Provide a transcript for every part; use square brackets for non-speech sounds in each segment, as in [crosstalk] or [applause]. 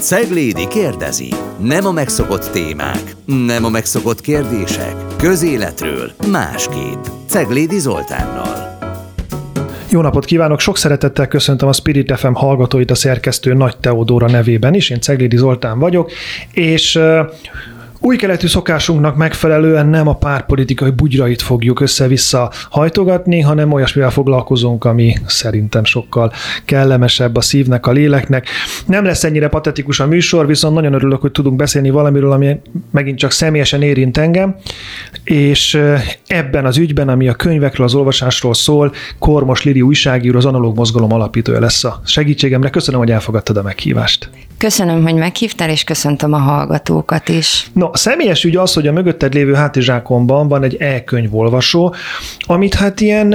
Ceglédi kérdezi. Nem a megszokott témák, nem a megszokott kérdések. Közéletről másképp. Ceglédi Zoltánnal. Jó napot kívánok! Sok szeretettel köszöntöm a Spirit FM hallgatóit a szerkesztő Nagy Teodóra nevében is. Én Ceglédi Zoltán vagyok, és új keletű szokásunknak megfelelően nem a párpolitikai bugyrait fogjuk össze-vissza hajtogatni, hanem olyasmivel foglalkozunk, ami szerintem sokkal kellemesebb a szívnek, a léleknek. Nem lesz ennyire patetikus a műsor, viszont nagyon örülök, hogy tudunk beszélni valamiről, ami megint csak személyesen érint engem, és ebben az ügyben, ami a könyvekről, az olvasásról szól, Kormos Lili újságíró, az Analóg Mozgalom alapítója lesz a segítségemre. Köszönöm, hogy elfogadtad a meghívást. Köszönöm, hogy meghívtál, és köszöntöm a hallgatókat is. No, a személyes ügy az, hogy a mögötted lévő hátizsákomban van egy e-könyvolvasó, amit hát ilyen,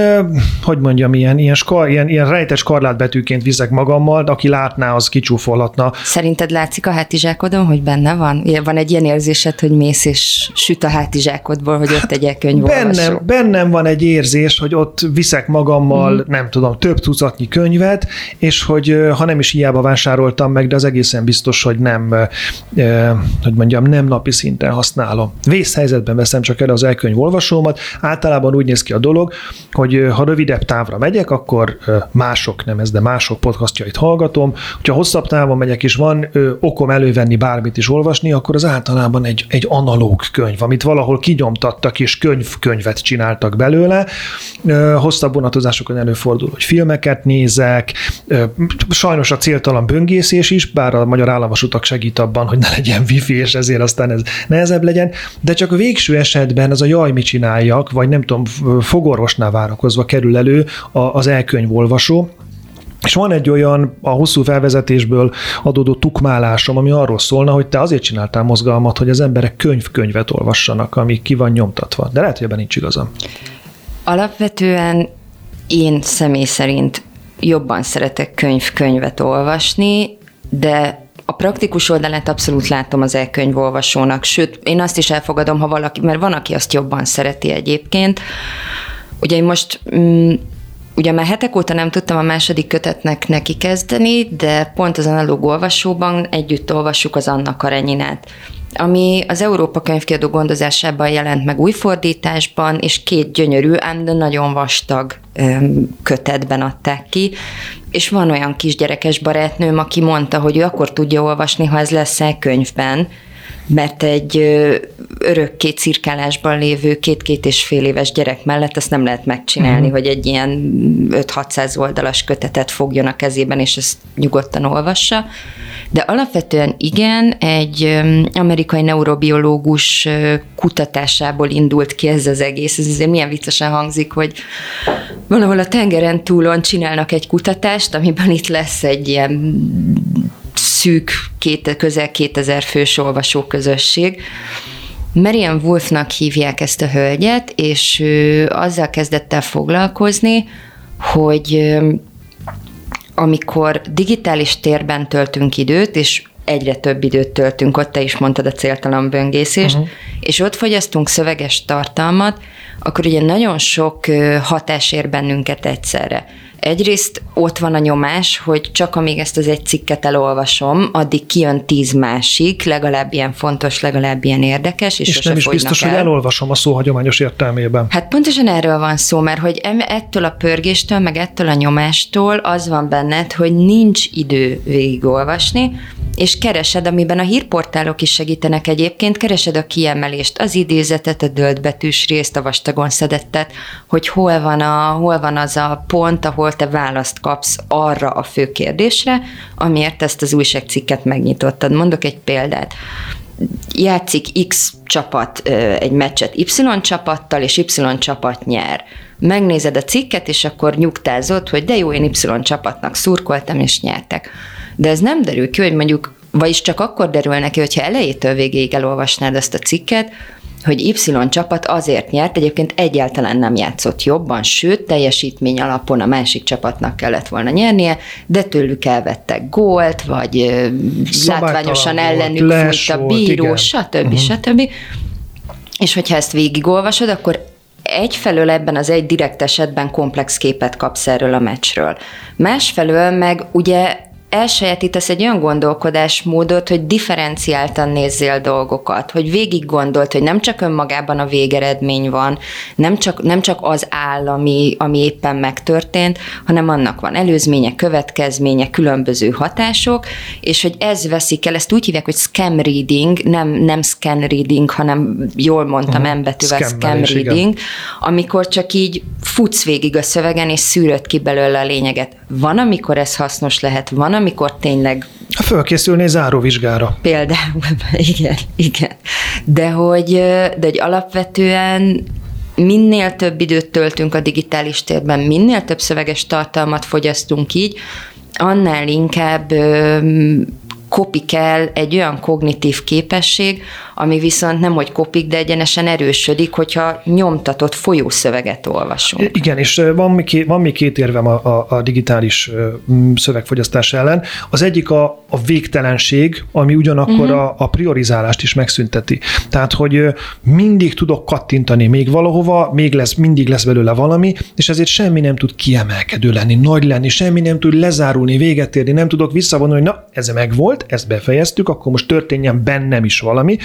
hogy mondjam, ilyen, ilyen, skar, ilyen, ilyen rejtes karlátbetűként viszek magammal, de aki látná, az kicsúfolhatna. Szerinted látszik a hátizsákodon, hogy benne van? Van egy ilyen érzésed, hogy mész és süt a hátizsákodból, hogy ott egy e-könyvolvasó? Bennem, bennem van egy érzés, hogy ott viszek magammal, mm. nem tudom, több tucatnyi könyvet, és hogy ha nem is hiába vásároltam meg, de az egészen biztos, hogy nem, hogy mondjam, nem napi szinten használom. Vészhelyzetben veszem csak el az elkönyv olvasómat. Általában úgy néz ki a dolog, hogy ha rövidebb távra megyek, akkor mások, nem ez, de mások podcastjait hallgatom. Ha hosszabb távon megyek, és van okom elővenni bármit is olvasni, akkor az általában egy, egy analóg könyv, amit valahol kinyomtattak, és könyv-könyvet csináltak belőle. Hosszabb vonatozásokon előfordul, hogy filmeket nézek, sajnos a céltalan böngészés is, bár a magyar államvasutak segít abban, hogy ne legyen wifi, és ezért aztán ez nehezebb legyen, de csak a végső esetben az a jaj, mit csináljak, vagy nem tudom, fogorvosnál várakozva kerül elő az elkönyvolvasó, és van egy olyan a hosszú felvezetésből adódó tukmálásom, ami arról szólna, hogy te azért csináltál mozgalmat, hogy az emberek könyv-könyvet olvassanak, ami ki van nyomtatva. De lehet, hogy ebben nincs igazam. Alapvetően én személy szerint jobban szeretek könyv-könyvet olvasni, de praktikus oldalát abszolút látom az e-könyvolvasónak, sőt, én azt is elfogadom, ha valaki, mert van, aki azt jobban szereti egyébként. Ugye én most mm, Ugye már hetek óta nem tudtam a második kötetnek neki kezdeni, de pont az analóg olvasóban együtt olvassuk az Anna Karenyinát ami az Európa könyvkiadó gondozásában jelent meg új fordításban, és két gyönyörű, ám de nagyon vastag kötetben adták ki, és van olyan kisgyerekes barátnőm, aki mondta, hogy ő akkor tudja olvasni, ha ez lesz egy könyvben, mert egy örökké cirkálásban lévő két-két és fél éves gyerek mellett ezt nem lehet megcsinálni, mm. hogy egy ilyen 5-600 oldalas kötetet fogjon a kezében, és ezt nyugodtan olvassa. De alapvetően igen, egy amerikai neurobiológus kutatásából indult ki ez az egész. Ez azért milyen viccesen hangzik, hogy valahol a tengeren túlon csinálnak egy kutatást, amiben itt lesz egy ilyen szűk, két, közel 2000 fős olvasóközösség, Marian Wolfnak hívják ezt a hölgyet, és ő azzal kezdett el foglalkozni, hogy amikor digitális térben töltünk időt, és egyre több időt töltünk, ott te is mondtad a céltalan böngészést, uh-huh. és ott fogyasztunk szöveges tartalmat, akkor ugye nagyon sok hatás ér bennünket egyszerre. Egyrészt ott van a nyomás, hogy csak amíg ezt az egy cikket elolvasom, addig kijön tíz másik, legalább ilyen fontos, legalább ilyen érdekes, és, és nem is biztos, el. hogy elolvasom a szó hagyományos értelmében. Hát pontosan erről van szó, mert hogy ettől a pörgéstől, meg ettől a nyomástól az van benned, hogy nincs idő végigolvasni, és keresed, amiben a hírportálok is segítenek egyébként, keresed a kiemelést, az idézetet, a döltbetűs részt, a vastagon szedettet, hogy hol van, a, hol van az a pont, ahol te választ kapsz arra a fő kérdésre, amiért ezt az újságcikket megnyitottad. Mondok egy példát játszik X csapat egy meccset Y csapattal, és Y csapat nyer. Megnézed a cikket, és akkor nyugtázod, hogy de jó, én Y csapatnak szurkoltam, és nyertek de ez nem derül ki, hogy mondjuk, vagyis csak akkor derül neki, hogyha elejétől végéig elolvasnád ezt a cikket, hogy Y csapat azért nyert, egyébként egyáltalán nem játszott jobban, sőt, teljesítmény alapon a másik csapatnak kellett volna nyernie, de tőlük elvettek gólt, vagy látványosan ellenük fújt a bíró, igen. stb. Uh-huh. stb. És hogyha ezt végigolvasod, akkor egyfelől ebben az egy direkt esetben komplex képet kapsz erről a meccsről. Másfelől meg ugye elsajátítasz egy olyan gondolkodásmódot, hogy differenciáltan nézzél dolgokat, hogy végig gondolt, hogy nem csak önmagában a végeredmény van, nem csak, nem csak az áll, ami, ami éppen megtörtént, hanem annak van előzménye, következménye, különböző hatások, és hogy ez veszik el, ezt úgy hívják, hogy scam reading, nem, nem scan reading, hanem jól mondtam, uh-huh. embetűvel scam, scam reading, igen. amikor csak így futsz végig a szövegen, és szűröd ki belőle a lényeget. Van, amikor ez hasznos lehet, van, amikor tényleg... Ha fölkészülnél záróvizsgára. Például, [laughs] igen, igen. De hogy, de hogy alapvetően minél több időt töltünk a digitális térben, minél több szöveges tartalmat fogyasztunk így, annál inkább kopik el egy olyan kognitív képesség, ami viszont nem hogy kopik, de egyenesen erősödik, hogyha nyomtatott folyószöveget olvasunk. Igen, és van még, van még két érvem a, a, a digitális szövegfogyasztás ellen. Az egyik a, a végtelenség, ami ugyanakkor uh-huh. a, a priorizálást is megszünteti. Tehát, hogy mindig tudok kattintani még valahova, még lesz, mindig lesz belőle valami, és ezért semmi nem tud kiemelkedő lenni, nagy lenni, semmi nem tud lezárulni, véget érni, nem tudok visszavonni, hogy na, ez megvolt, ezt befejeztük, akkor most történjen bennem is valami,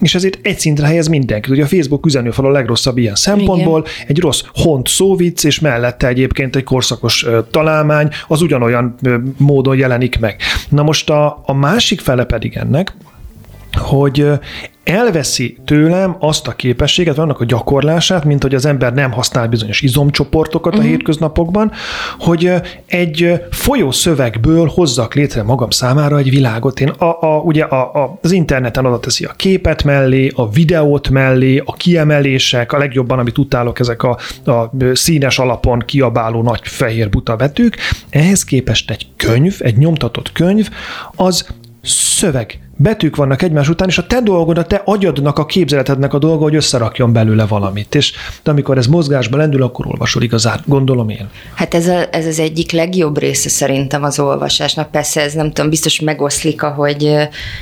és ezért egy szintre helyez mindenkit. Ugye a Facebook üzenőfal a legrosszabb ilyen szempontból, Igen. egy rossz hont szóvic, és mellette egyébként egy korszakos találmány, az ugyanolyan módon jelenik meg. Na most a, a másik fele pedig ennek, hogy elveszi tőlem azt a képességet, annak a gyakorlását, mint hogy az ember nem használ bizonyos izomcsoportokat uh-huh. a mhm. hétköznapokban, hogy egy folyó szövegből hozzak létre magam számára egy világot. Én a, a, ugye a, a, az interneten oda teszi a képet mellé, a videót mellé, a kiemelések, a legjobban, amit utálok, ezek a, a színes alapon kiabáló nagy fehér buta betűk. Ehhez képest egy könyv, egy nyomtatott könyv, az szöveg betűk vannak egymás után, és a te dolgod, a te agyadnak, a képzeletednek a dolga, hogy összerakjon belőle valamit. És de amikor ez mozgásba lendül, akkor olvasol igazán, gondolom én. Hát ez, a, ez az egyik legjobb része szerintem az olvasásnak. Persze ez nem tudom, biztos megoszlik, ahogy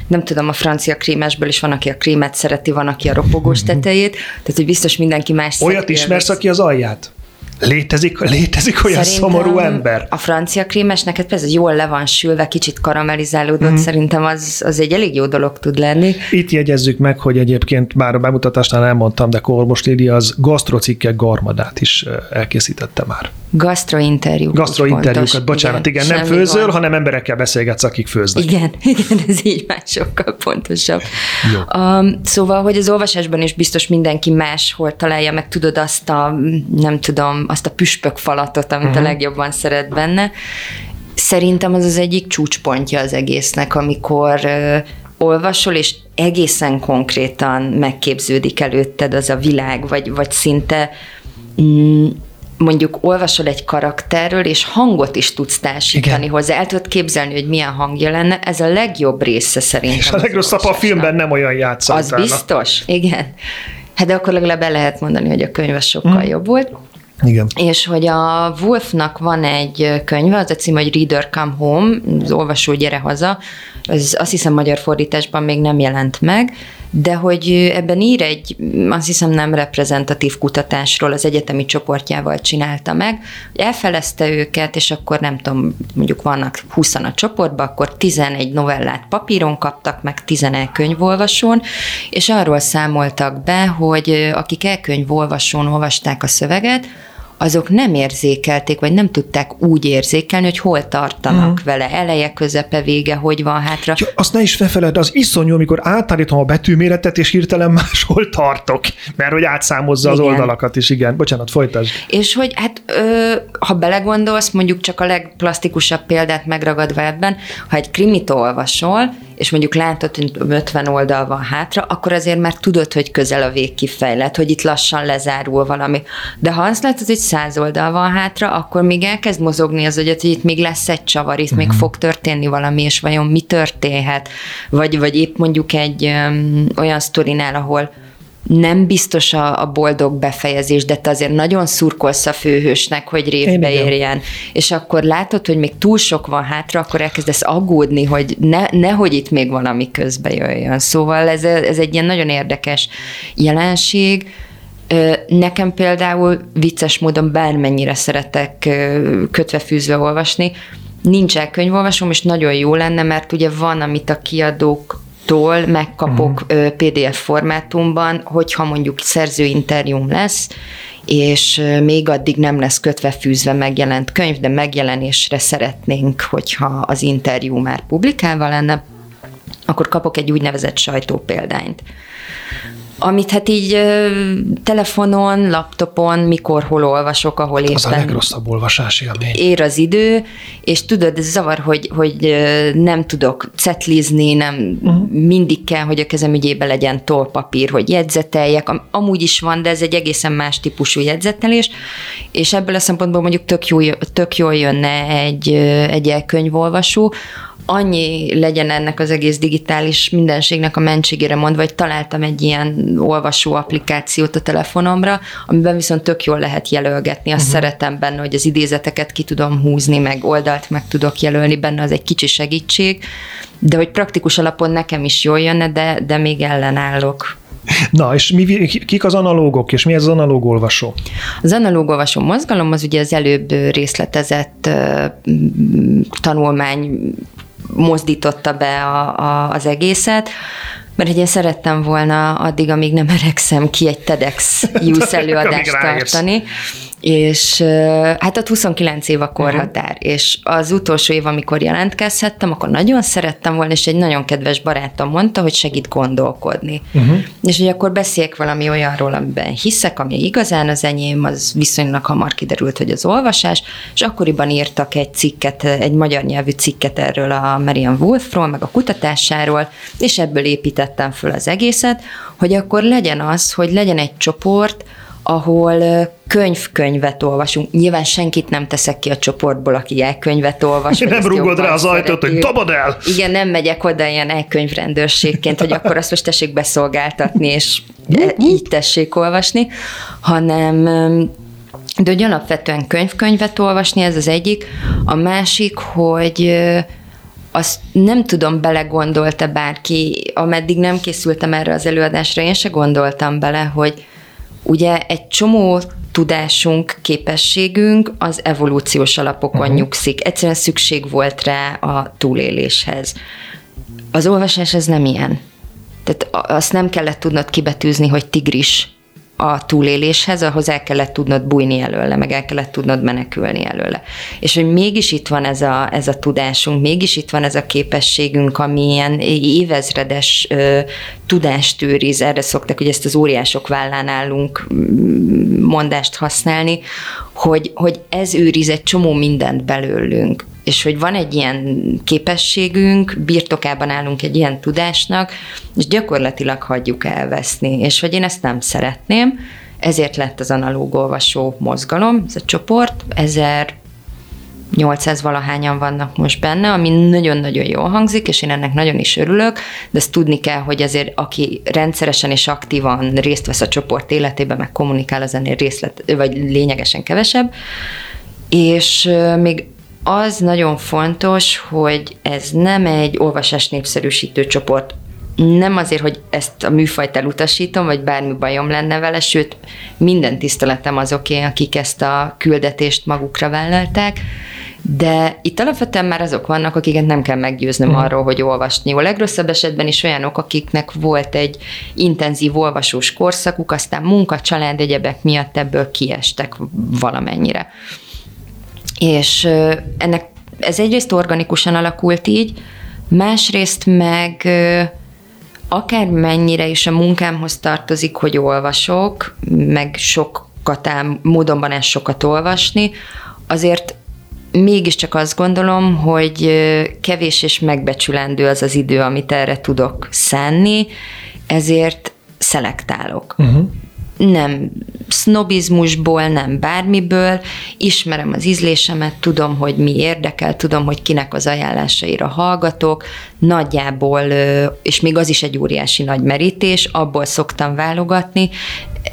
nem tudom, a francia krímesből is van, aki a krímet szereti, van, aki a ropogós tetejét, tehát hogy biztos mindenki más Olyat ismersz, aki az alját? Létezik, létezik olyan szerintem szomorú ember? A francia krémes neked persze jól le van sülve, kicsit karamellizálódott, mm. szerintem az, az egy elég jó dolog tud lenni. Itt jegyezzük meg, hogy egyébként már a bemutatásnál elmondtam, de Kormos Lili az gasztrocikkek garmadát is elkészítette már. Gastrointerjú. Gastrointerjúkat, bocsánat, igen, igen nem főzöl, van. hanem emberekkel beszélgetsz, akik főznek. Igen, [laughs] igen, ez így már sokkal pontosabb. Jó. Um, szóval, hogy az olvasásban is biztos mindenki máshol találja meg, tudod azt a, nem tudom, azt a püspök falatot, amit uh-huh. a mhm. legjobban szeret benne. Szerintem az az egyik csúcspontja az egésznek, amikor uh, olvasol, és egészen konkrétan megképződik előtted az a világ, vagy, vagy szinte mm, mondjuk olvasol egy karakterről, és hangot is tudsz társítani Igen. hozzá. El tudod képzelni, hogy milyen hangja lenne. Ez a legjobb része szerintem. És a legrosszabb a filmben nem olyan játszott. Az biztos, igen. Hát de akkor legalább el lehet mondani, hogy a könyv sokkal hmm. jobb volt. Igen. És hogy a Wolfnak van egy könyve, az a cím, hogy Reader Come Home, az olvasó gyere haza, ez azt hiszem magyar fordításban még nem jelent meg, de hogy ebben ír egy, azt hiszem nem reprezentatív kutatásról az egyetemi csoportjával csinálta meg, hogy elfelezte őket, és akkor nem tudom, mondjuk vannak 20 a csoportban, akkor 11 novellát papíron kaptak, meg 11 könyvolvasón, és arról számoltak be, hogy akik elkönyvolvasón olvasták a szöveget, azok nem érzékelték, vagy nem tudták úgy érzékelni, hogy hol tartanak uh-huh. vele, eleje, közepe, vége, hogy van hátra. Ja, azt ne is felfeled, az iszonyú, amikor átállítom a betűméretet, és hirtelen [laughs] máshol tartok, mert hogy átszámozza igen. az oldalakat is, igen. Bocsánat, folytasd. És hogy hát, ö, ha belegondolsz, mondjuk csak a legplastikusabb példát megragadva ebben, ha egy krimit olvasol, és mondjuk látod, hogy 50 oldal van hátra, akkor azért már tudod, hogy közel a vég kifejlett, hogy itt lassan lezárul valami. De ha azt látod, hogy 100 oldal van hátra, akkor még elkezd mozogni az agyat, hogy itt még lesz egy csavar, itt uh-huh. még mhm. fog történni valami, és vajon mi történhet? Vagy, vagy épp mondjuk egy um, olyan sztorinál, ahol nem biztos a, a boldog befejezés, de te azért nagyon szurkolsz a főhősnek, hogy révbe érjen. És akkor látod, hogy még túl sok van hátra, akkor elkezdesz aggódni, hogy ne, nehogy itt még valami közbe jöjjön. Szóval ez, ez egy ilyen nagyon érdekes jelenség. Nekem például vicces módon bármennyire szeretek kötve fűzve olvasni, nincs elkönyvolvasom, és nagyon jó lenne, mert ugye van, amit a kiadók tól megkapok uh-huh. Mhm. PDF formátumban, hogyha mondjuk szerzőinterjúm lesz, és még addig nem lesz kötve fűzve megjelent könyv, de megjelenésre szeretnénk, hogyha az interjú már publikálva lenne, akkor kapok egy úgynevezett sajtópéldányt amit hát így telefonon, laptopon, mikor, hol olvasok, ahol éppen... Az a legrosszabb olvasási élmény. Ér az idő, és tudod, ez zavar, hogy, hogy nem tudok cetlizni, nem uh-huh. mindig kell, hogy a kezem ügyébe legyen tollpapír, hogy jegyzeteljek. Amúgy is van, de ez egy egészen más típusú jegyzetelés, és ebből a szempontból mondjuk tök, jó, tök jól jönne egy, egy elkönyvolvasó, annyi legyen ennek az egész digitális mindenségnek a mentségére mondva, hogy találtam egy ilyen olvasó applikációt a telefonomra, amiben viszont tök jól lehet jelölgetni. Azt uh-huh. szeretem benne, hogy az idézeteket ki tudom húzni, meg oldalt meg tudok jelölni benne, az egy kicsi segítség, de hogy praktikus alapon nekem is jól jönne, de, de még ellenállok. Na, és mi, kik az analógok, és mi ez az analóg olvasó? Az analóg olvasó mozgalom az ugye az előbb részletezett tanulmány mozdította be a, a, az egészet, mert hogy én szerettem volna addig, amíg nem öregszem ki egy TEDx [laughs] Youth előadást tartani, és hát ott 29 év a korhatár, uh-huh. és az utolsó év, amikor jelentkezhettem, akkor nagyon szerettem volna, és egy nagyon kedves barátom mondta, hogy segít gondolkodni. Uh-huh. És hogy akkor beszéljek valami olyanról, amiben hiszek, ami igazán az enyém, az viszonylag hamar kiderült, hogy az olvasás, és akkoriban írtak egy cikket, egy magyar nyelvű cikket erről a Marian Wolfról, meg a kutatásáról, és ebből építettem föl az egészet, hogy akkor legyen az, hogy legyen egy csoport, ahol könyv-könyvet olvasunk. Nyilván senkit nem teszek ki a csoportból, aki elkönyvet olvas. Nem rúgod rá az ajtót, hogy dobod el! Igen, nem megyek oda ilyen elkönyvrendőrségként, hogy akkor azt most tessék beszolgáltatni, és így tessék olvasni, hanem de hogy alapvetően könyv-könyvet olvasni, ez az egyik. A másik, hogy azt nem tudom, belegondolta bárki, ameddig nem készültem erre az előadásra, én se gondoltam bele, hogy Ugye egy csomó tudásunk, képességünk az evolúciós alapokon uh-huh. nyugszik. Egyszerűen szükség volt rá a túléléshez. Az olvasás ez nem ilyen. Tehát azt nem kellett tudnod kibetűzni, hogy tigris a túléléshez, ahhoz el kellett tudnod bújni előle, meg el kellett tudnod menekülni előle. És hogy mégis itt van ez a, ez a tudásunk, mégis itt van ez a képességünk, ami ilyen évezredes ö, tudást őriz, erre szoktak, hogy ezt az óriások vállán állunk mondást használni, hogy, hogy ez őriz egy csomó mindent belőlünk. És hogy van egy ilyen képességünk, birtokában állunk egy ilyen tudásnak, és gyakorlatilag hagyjuk elveszni, és hogy én ezt nem szeretném, ezért lett az analóg olvasó mozgalom, ez a csoport, 1800 valahányan vannak most benne, ami nagyon-nagyon jól hangzik, és én ennek nagyon is örülök, de ezt tudni kell, hogy azért aki rendszeresen és aktívan részt vesz a csoport életében, meg kommunikál, az ennél részlet, vagy lényegesen kevesebb, és még az nagyon fontos, hogy ez nem egy olvasás népszerűsítő csoport. Nem azért, hogy ezt a műfajt elutasítom, vagy bármi bajom lenne vele, sőt, minden tiszteletem azoké, akik ezt a küldetést magukra vállalták, de itt alapvetően már azok vannak, akiket nem kell meggyőznöm mm. arról, hogy olvasni. A legrosszabb esetben is olyanok, akiknek volt egy intenzív olvasós korszakuk, aztán munka, család, egyebek miatt ebből kiestek valamennyire. És ennek ez egyrészt organikusan alakult így, másrészt meg akár mennyire is a munkámhoz tartozik, hogy olvasok, meg sokat módonban ez sokat olvasni, azért mégiscsak azt gondolom, hogy kevés és megbecsülendő az az idő, amit erre tudok szánni, ezért szelektálok. Uh-huh nem sznobizmusból, nem bármiből, ismerem az ízlésemet, tudom, hogy mi érdekel, tudom, hogy kinek az ajánlásaira hallgatok, nagyjából, és még az is egy óriási nagy merítés, abból szoktam válogatni,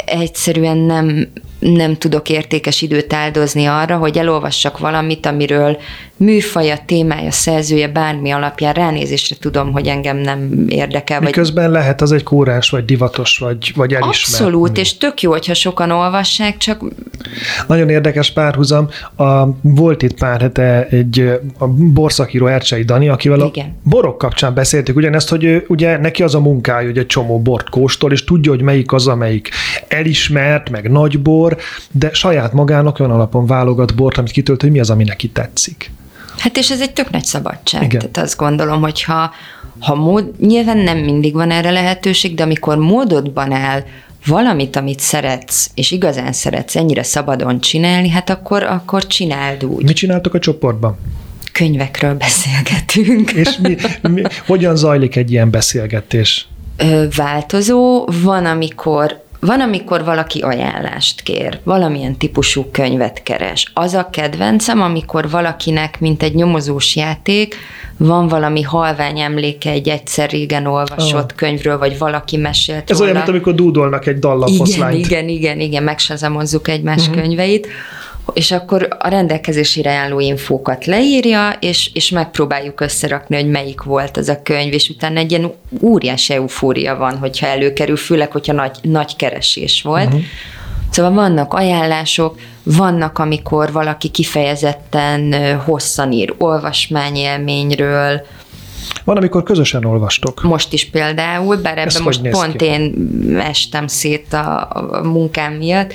egyszerűen nem, nem tudok értékes időt áldozni arra, hogy elolvassak valamit, amiről műfaja, témája, szerzője, bármi alapján ránézésre tudom, hogy engem nem érdekel. Miközben vagy... lehet az egy kórás, vagy divatos, vagy, vagy elismert. Abszolút, és tök jó, hogyha sokan olvassák, csak... Nagyon érdekes párhuzam. A, volt itt pár hete egy a borszakíró Ercsei Dani, akivel Igen. a borok kapcsán beszéltük ugyanezt, hogy ugye neki az a munkája, hogy egy csomó bort kóstol, és tudja, hogy melyik az, amelyik elismert, meg nagy bor, de saját magának olyan alapon válogat bort, amit kitölt, hogy mi az, ami neki tetszik. Hát és ez egy tök nagy szabadság. Igen. Tehát azt gondolom, hogy ha, ha mód, nyilván nem mindig van erre lehetőség, de amikor módodban áll valamit, amit szeretsz, és igazán szeretsz ennyire szabadon csinálni, hát akkor, akkor csináld úgy. Mit csináltok a csoportban? Könyvekről beszélgetünk. És mi, mi, hogyan zajlik egy ilyen beszélgetés? Változó, van, amikor van, amikor valaki ajánlást kér, valamilyen típusú könyvet keres. Az a kedvencem, amikor valakinek, mint egy nyomozós játék, van valami halvány emléke egy egyszer régen olvasott oh. könyvről, vagy valaki mesélt Ez róla. olyan, mint amikor dúdolnak egy dallaposzlányt. Igen, igen, igen, igen, megsezemozzuk egymás uh-huh. könyveit és akkor a rendelkezésére álló infókat leírja, és, és megpróbáljuk összerakni, hogy melyik volt az a könyv, és utána egy ilyen óriási eufória van, hogyha előkerül, főleg, hogyha nagy, nagy keresés volt. Uh-huh. Szóval vannak ajánlások, vannak, amikor valaki kifejezetten hosszan ír olvasmányélményről, van, amikor közösen olvastok. Most is például, bár ebben most pont ki? én estem szét a, a munkám miatt,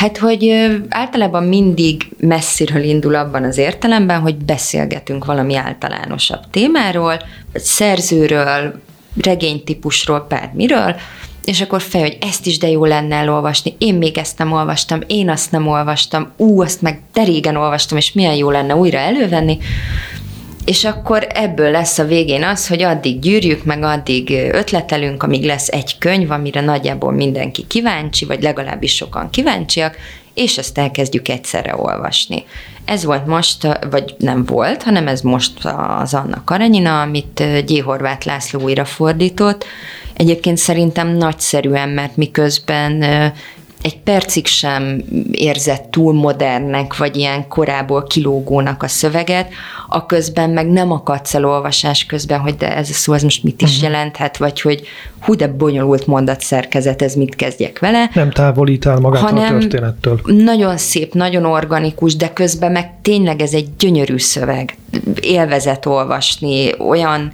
Hát, hogy általában mindig messziről indul abban az értelemben, hogy beszélgetünk valami általánosabb témáról, vagy szerzőről, regénytípusról, bármiről, és akkor fel, hogy ezt is de jó lenne elolvasni, én még ezt nem olvastam, én azt nem olvastam, ú, azt meg de régen olvastam, és milyen jó lenne újra elővenni, és akkor ebből lesz a végén az, hogy addig gyűrjük, meg addig ötletelünk, amíg lesz egy könyv, amire nagyjából mindenki kíváncsi, vagy legalábbis sokan kíváncsiak, és ezt elkezdjük egyszerre olvasni. Ez volt most, vagy nem volt, hanem ez most az Anna Karenina, amit G. Horváth László újra fordított. Egyébként szerintem nagyszerűen, mert miközben egy percig sem érzett túl modernnek, vagy ilyen korából kilógónak a szöveget, a közben meg nem akadsz el olvasás közben, hogy de ez a szó, ez most mit is uh-huh. jelenthet, vagy hogy hú, de bonyolult mondatszerkezet, ez mit kezdjek vele. Nem távolít el magát hanem a történettől. Nagyon szép, nagyon organikus, de közben meg tényleg ez egy gyönyörű szöveg. Élvezet olvasni, olyan,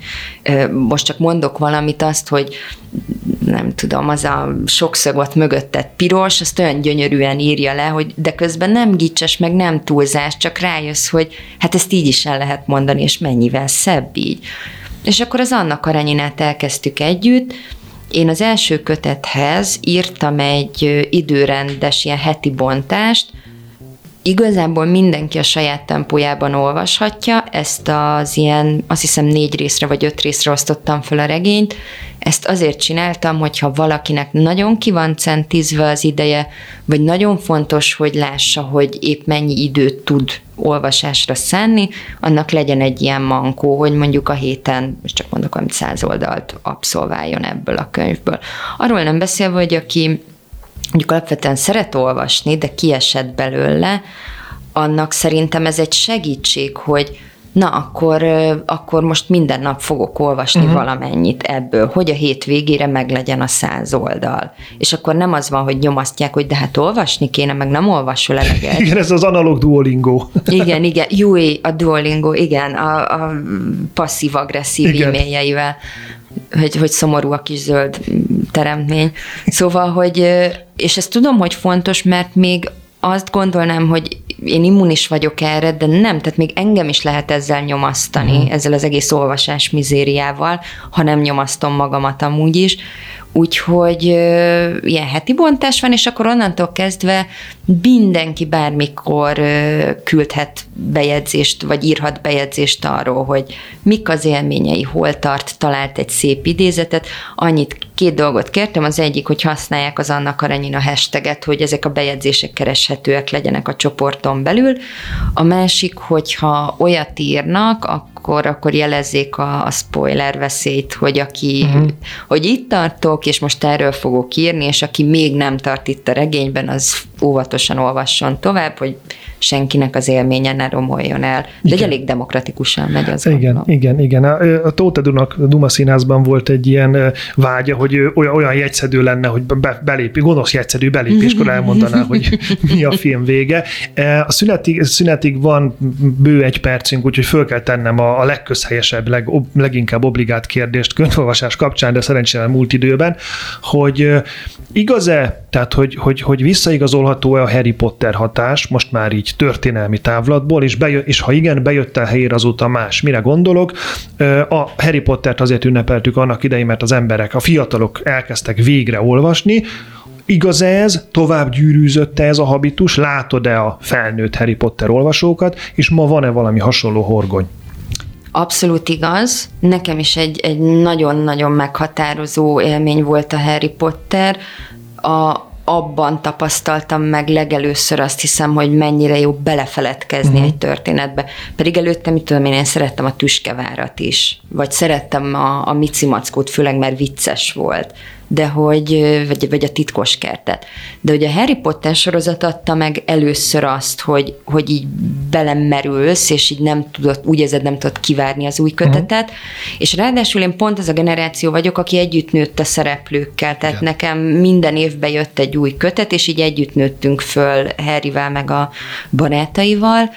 most csak mondok valamit azt, hogy nem tudom, az a sokszög ott piros, azt olyan gyönyörűen írja le, hogy de közben nem gicses, meg nem túlzás, csak rájössz, hogy hát ezt így is el lehet mondani, és mennyivel szebb így. És akkor az Anna Karenyinát elkezdtük együtt, én az első kötethez írtam egy időrendes ilyen heti bontást, Igazából mindenki a saját tempójában olvashatja, ezt az ilyen, azt hiszem négy részre vagy öt részre osztottam fel a regényt, ezt azért csináltam, hogyha valakinek nagyon ki van centízve az ideje, vagy nagyon fontos, hogy lássa, hogy épp mennyi időt tud olvasásra szánni, annak legyen egy ilyen mankó, hogy mondjuk a héten, most csak mondok, amit száz oldalt abszolváljon ebből a könyvből. Arról nem beszélve, hogy aki mondjuk alapvetően szeret olvasni, de kiesett belőle, annak szerintem ez egy segítség, hogy na akkor, akkor most minden nap fogok olvasni uh-huh. valamennyit ebből, hogy a hét végére meglegyen a száz oldal. És akkor nem az van, hogy nyomasztják, hogy de hát olvasni kéne, meg nem olvasol eleget. [laughs] Igen, ez az analóg duolingo. [laughs] igen, igen, jó, a duolingo, igen, a, a passzív-agresszív e-mailjeivel hogy, hogy szomorú a kis zöld teremtmény. Szóval, hogy, és ezt tudom, hogy fontos, mert még azt gondolnám, hogy én immunis vagyok erre, de nem, tehát még engem is lehet ezzel nyomasztani, uh-huh. ezzel az egész olvasás mizériával, ha nem nyomasztom magamat amúgy is. Úgyhogy ilyen heti bontás van, és akkor onnantól kezdve mindenki bármikor küldhet bejegyzést, vagy írhat bejegyzést arról, hogy mik az élményei, hol tart, talált egy szép idézetet. Annyit, két dolgot kértem, az egyik, hogy használják az Anna Karenina hashtaget, hogy ezek a bejegyzések kereshetőek legyenek a csoporton belül. A másik, hogyha olyat írnak, akkor, akkor jelezzék a, a spoiler veszélyt, hogy aki, uh-huh. hogy itt tartok, és most erről fogok írni, és aki még nem tart itt a regényben, az óvatosan olvasson tovább, hogy senkinek az élménye ne romoljon el. De igen. egy elég demokratikusan megy az. Igen, gondolom. igen, igen. A, Tóth Edunak Duma Színházban volt egy ilyen vágya, hogy olyan, olyan jegyszedő lenne, hogy be, belépi, gonosz jegyszedő belépéskor elmondaná, hogy [laughs] mi a film vége. A szünetig, szünetig van bő egy percünk, úgyhogy föl kell tennem a, a legközhelyesebb, leg, leginkább obligált kérdést könyvolvasás kapcsán, de szerencsére múlt időben, hogy igaz-e, tehát hogy, hogy, hogy visszaigazolható-e a Harry Potter hatás, most már így történelmi távlatból, és, bejö, és ha igen, bejött el helyére azóta más. Mire gondolok? A Harry Pottert azért ünnepeltük annak idején, mert az emberek, a fiatalok elkezdtek végre olvasni, Igaz ez, tovább gyűrűzött ez a habitus, látod-e a felnőtt Harry Potter olvasókat, és ma van-e valami hasonló horgony? Abszolút igaz. Nekem is egy, egy nagyon-nagyon meghatározó élmény volt a Harry Potter. A, abban tapasztaltam meg legelőször azt hiszem, hogy mennyire jó belefeledkezni uh-huh. egy történetbe. Pedig előtte, mit tudom én, én szerettem a tüskevárat is, vagy szerettem a, a Mici Mackót, főleg mert vicces volt de hogy, vagy, vagy a titkos kertet. De hogy a Harry Potter sorozat adta meg először azt, hogy, hogy így belemerülsz, és így nem tudod, úgy érzed, nem tudod kivárni az új kötetet, uh-huh. és ráadásul én pont az a generáció vagyok, aki együtt nőtt a szereplőkkel, tehát ja. nekem minden évben jött egy új kötet, és így együtt nőttünk föl Harryvel meg a barátaival,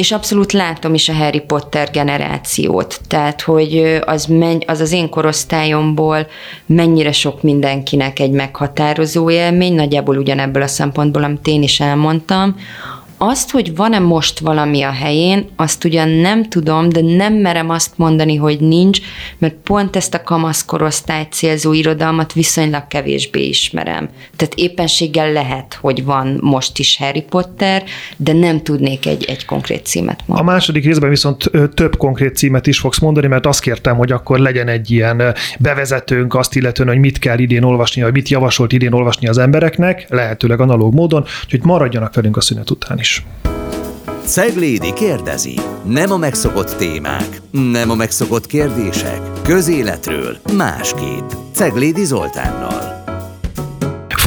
és abszolút látom is a Harry Potter generációt, tehát hogy az, menny, az az én korosztályomból mennyire sok mindenkinek egy meghatározó élmény, nagyjából ugyanebből a szempontból, amit én is elmondtam, azt, hogy van-e most valami a helyén, azt ugyan nem tudom, de nem merem azt mondani, hogy nincs, mert pont ezt a kamaszkorosztály célzó irodalmat viszonylag kevésbé ismerem. Tehát éppenséggel lehet, hogy van most is Harry Potter, de nem tudnék egy, egy konkrét címet mondani. A második részben viszont több konkrét címet is fogsz mondani, mert azt kértem, hogy akkor legyen egy ilyen bevezetőnk azt illetően, hogy mit kell idén olvasni, vagy mit javasolt idén olvasni az embereknek, lehetőleg analóg módon, úgyhogy maradjanak velünk a szünet után is is. Ceglédi kérdezi. Nem a megszokott témák, nem a megszokott kérdések. Közéletről másképp. Ceglédi Zoltánnal.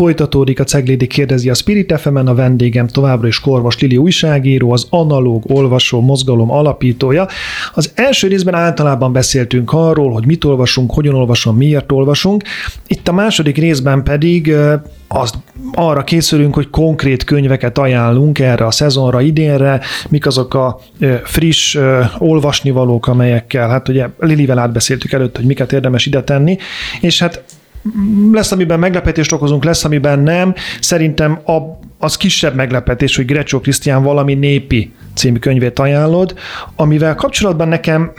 Folytatódik a Ceglédi kérdezi a Spirit fm a vendégem továbbra is Korvas Lili újságíró, az analóg olvasó mozgalom alapítója. Az első részben általában beszéltünk arról, hogy mit olvasunk, hogyan olvasunk, miért olvasunk. Itt a második részben pedig azt arra készülünk, hogy konkrét könyveket ajánlunk erre a szezonra, idénre, mik azok a friss olvasnivalók, amelyekkel, hát ugye Lilivel átbeszéltük előtt, hogy miket érdemes ide tenni, és hát lesz, amiben meglepetést okozunk, lesz, amiben nem. Szerintem a, az kisebb meglepetés, hogy Grecsó Krisztián valami népi című könyvét ajánlod, amivel kapcsolatban nekem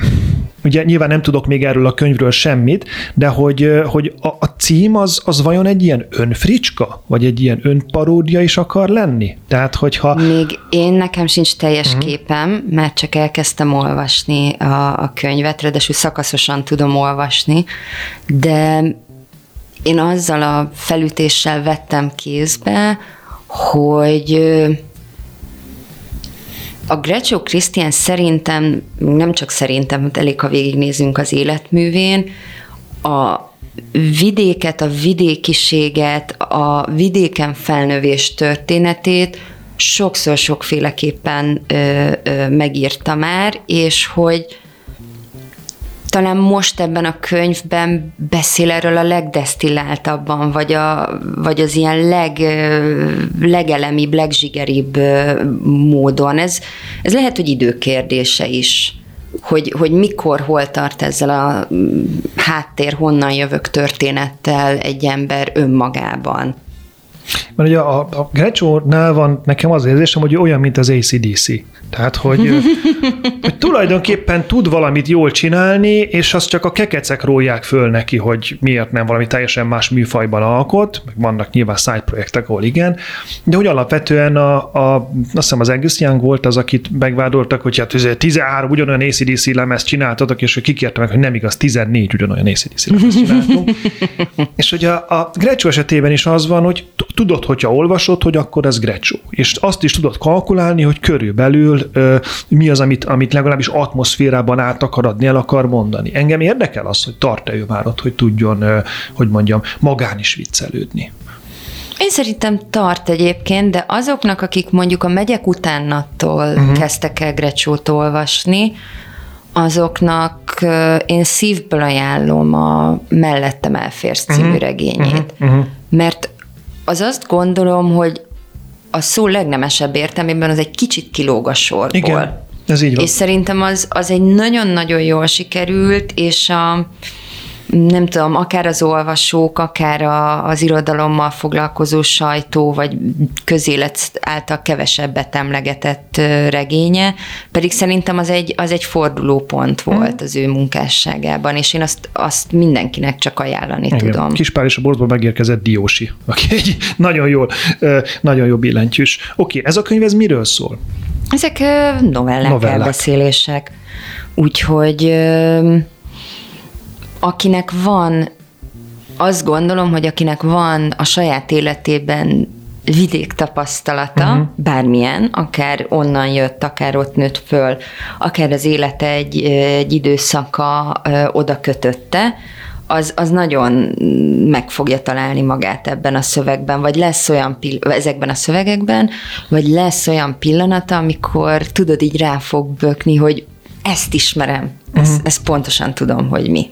ugye nyilván nem tudok még erről a könyvről semmit, de hogy, hogy a, a cím az, az vajon egy ilyen önfricska, vagy egy ilyen önparódia is akar lenni? Tehát, hogyha... Még én nekem sincs teljes uh-huh. képem, mert csak elkezdtem olvasni a, a könyvet, ráadásul szakaszosan tudom olvasni, de én azzal a felütéssel vettem kézbe, hogy a Greccio Krisztián szerintem, nem csak szerintem, elég ha végignézünk az életművén, a vidéket, a vidékiséget, a vidéken felnövés történetét sokszor sokféleképpen ö, ö, megírta már, és hogy talán most ebben a könyvben beszél erről a legdesztilláltabban, vagy, a, vagy az ilyen leg, legelemibb, legzsigeribb módon. Ez, ez lehet, hogy időkérdése is hogy, hogy mikor, hol tart ezzel a háttér, honnan jövök történettel egy ember önmagában. Mert ugye a, a Grecsónál van nekem az érzésem, hogy olyan, mint az ACDC. Tehát, hogy, [laughs] hogy tulajdonképpen tud valamit jól csinálni, és azt csak a kekecek rólják föl neki, hogy miért nem valami teljesen más műfajban alkot, meg vannak nyilván side projektek, ahol igen, de hogy alapvetően a, a, azt hiszem az Angus Young volt az, akit megvádoltak, hogy hát 13 ugyanolyan ACDC lemezt csináltatok, és hogy kikérte meg, hogy nem igaz, 14 ugyanolyan ACDC lemezt csináltunk. [laughs] és hogy a, a Grecsó esetében is az van, hogy tudod, hogyha olvasod, hogy akkor ez Grecsó. És azt is tudod kalkulálni, hogy körülbelül mi az, amit, amit legalábbis atmoszférában át akar adni, el akar mondani. Engem érdekel az, hogy tart-e ő már ott, hogy tudjon, hogy mondjam, magán is viccelődni. Én szerintem tart egyébként, de azoknak, akik mondjuk a megyek utánattól uh-huh. kezdtek el Grecsót olvasni, azoknak én szívből ajánlom a Mellettem elférsz című uh-huh. regényét. Uh-huh. Mert az azt gondolom, hogy a szó legnemesebb értelmében az egy kicsit kilóg a sorból. Igen, ez így van. És szerintem az, az egy nagyon-nagyon jól sikerült, és a, nem tudom, akár az olvasók, akár a, az irodalommal foglalkozó sajtó, vagy közélet által kevesebbet emlegetett regénye, pedig szerintem az egy, az egy fordulópont volt az ő munkásságában, és én azt, azt mindenkinek csak ajánlani Igen. tudom. Kispár és a borzból megérkezett Diósi, aki egy nagyon jól, nagyon jó billentyűs. Oké, ez a könyv ez miről szól? Ezek novellák, novellák. elbeszélések. Úgyhogy akinek van, azt gondolom, hogy akinek van a saját életében vidék tapasztalata, uh-huh. bármilyen, akár onnan jött, akár ott nőtt föl, akár az élete egy, egy időszaka ö, oda kötötte, az, az nagyon meg fogja találni magát ebben a szövegben, vagy lesz olyan pill- ezekben a szövegekben, vagy lesz olyan pillanata, amikor tudod, így rá fog bökni, hogy ezt ismerem, ezt, uh-huh. ezt pontosan tudom, hogy mi.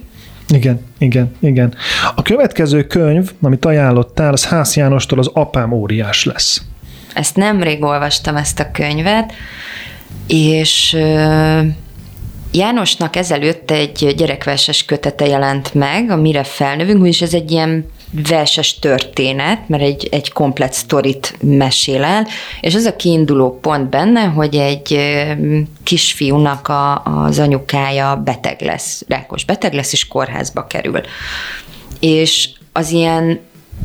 Igen, igen, igen. A következő könyv, amit ajánlottál, az Ház Jánostól az Apám óriás lesz. Ezt nemrég olvastam, ezt a könyvet, és Jánosnak ezelőtt egy gyerekverses kötete jelent meg, a Mire felnövünk, és ez egy ilyen verses történet, mert egy, egy komplet sztorit mesél el, és az a kiinduló pont benne, hogy egy kisfiúnak a, az anyukája beteg lesz, rákos beteg lesz, és kórházba kerül. És az ilyen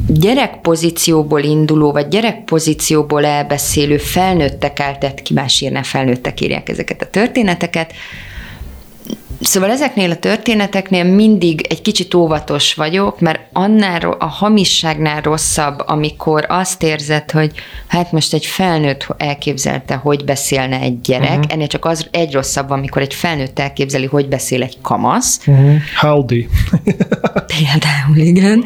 gyerekpozícióból induló, vagy gyerekpozícióból elbeszélő felnőttek eltett, ki más írne, felnőttek írják ezeket a történeteket, Szóval ezeknél a történeteknél mindig egy kicsit óvatos vagyok, mert annál a hamisságnál rosszabb, amikor azt érzed, hogy hát most egy felnőtt elképzelte, hogy beszélne egy gyerek, uh-huh. ennél csak az egy rosszabb, amikor egy felnőtt elképzeli, hogy beszél egy kamasz. Uh-huh. Howdy. [laughs] Például, igen.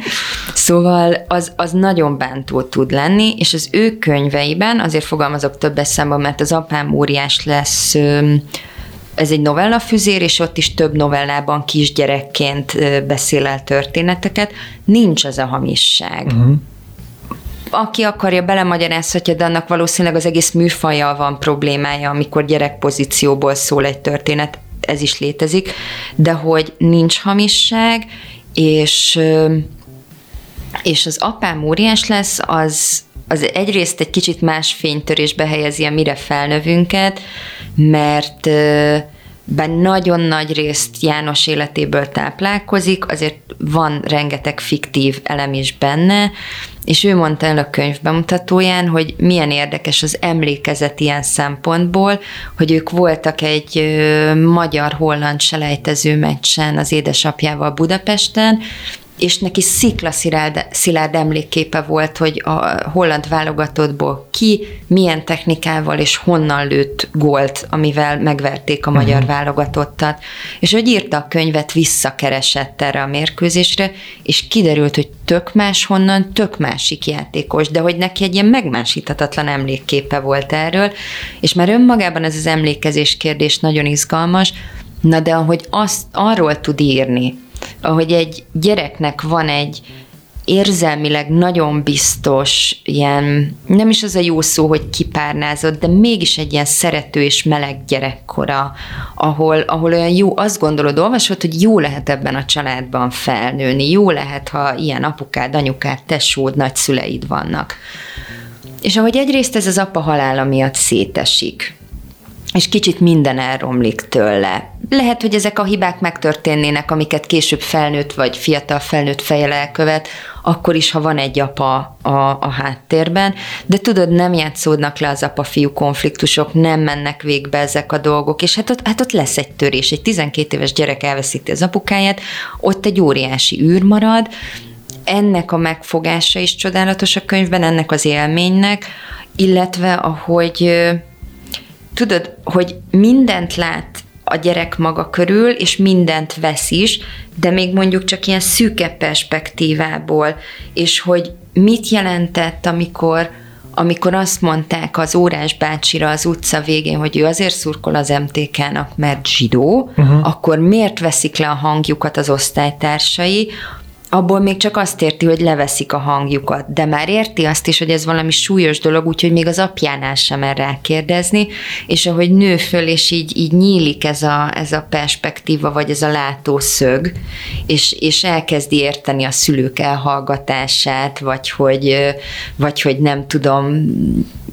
Szóval az, az nagyon bántó tud lenni, és az ő könyveiben, azért fogalmazok többes számban, mert az apám óriás lesz ez egy novellafüzér, és ott is több novellában kisgyerekként beszél el történeteket. Nincs ez a hamisság. Uh-huh. Aki akarja, belemagyarázhatja, de annak valószínűleg az egész műfajjal van problémája, amikor gyerekpozícióból szól egy történet, ez is létezik, de hogy nincs hamisság, és, és az apám óriás lesz, az, az egyrészt egy kicsit más fénytörésbe helyezi a mire felnövünket, mert ben nagyon nagy részt János életéből táplálkozik, azért van rengeteg fiktív elem is benne, és ő mondta el a könyv bemutatóján, hogy milyen érdekes az emlékezet ilyen szempontból, hogy ők voltak egy magyar-holland selejtező meccsen az édesapjával Budapesten, és neki szikla szilárd, emlékképe volt, hogy a holland válogatottból ki, milyen technikával és honnan lőtt gólt, amivel megverték a uh-huh. magyar válogatottat. És hogy írta a könyvet, visszakeresett erre a mérkőzésre, és kiderült, hogy tök más honnan, tök másik játékos, de hogy neki egy ilyen megmásíthatatlan emlékképe volt erről, és már önmagában ez az emlékezés kérdés nagyon izgalmas, na de ahogy azt arról tud írni, ahogy egy gyereknek van egy érzelmileg nagyon biztos, ilyen, nem is az a jó szó, hogy kipárnázott, de mégis egy ilyen szerető és meleg gyerekkora, ahol, ahol olyan jó, azt gondolod, olvasod, hogy jó lehet ebben a családban felnőni, jó lehet, ha ilyen apukád, anyukád, tesód, nagyszüleid vannak. És ahogy egyrészt ez az apa halála miatt szétesik, és kicsit minden elromlik tőle. Lehet, hogy ezek a hibák megtörténnének, amiket később felnőtt vagy fiatal felnőtt fejel elkövet, akkor is, ha van egy apa a, a háttérben, de tudod, nem játszódnak le az apa-fiú konfliktusok, nem mennek végbe ezek a dolgok, és hát ott, hát ott lesz egy törés, egy 12 éves gyerek elveszíti az apukáját, ott egy óriási űr marad, ennek a megfogása is csodálatos a könyvben, ennek az élménynek, illetve ahogy tudod, hogy mindent lát a gyerek maga körül, és mindent vesz is, de még mondjuk csak ilyen szűke perspektívából, és hogy mit jelentett, amikor amikor azt mondták az órás bácsira az utca végén, hogy ő azért szurkol az MTK-nak, mert zsidó, uh-huh. akkor miért veszik le a hangjukat az osztálytársai, abból még csak azt érti, hogy leveszik a hangjukat, de már érti azt is, hogy ez valami súlyos dolog, úgyhogy még az apjánál sem mer rákérdezni, és ahogy nő föl, és így, így nyílik ez a, ez a perspektíva, vagy ez a látószög, és, és elkezdi érteni a szülők elhallgatását, vagy hogy, vagy hogy nem tudom,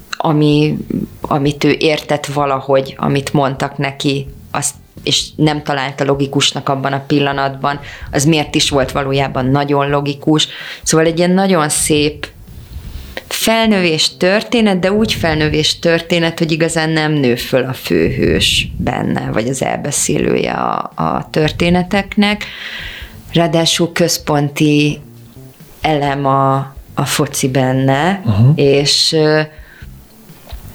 ami, amit ő értett valahogy, amit mondtak neki, azt és nem találta logikusnak abban a pillanatban, az miért is volt valójában nagyon logikus. Szóval egy ilyen nagyon szép felnövés történet, de úgy felnövés történet, hogy igazán nem nő föl a főhős benne, vagy az elbeszélője a, a történeteknek. Ráadásul központi elem a, a foci benne, uh-huh. és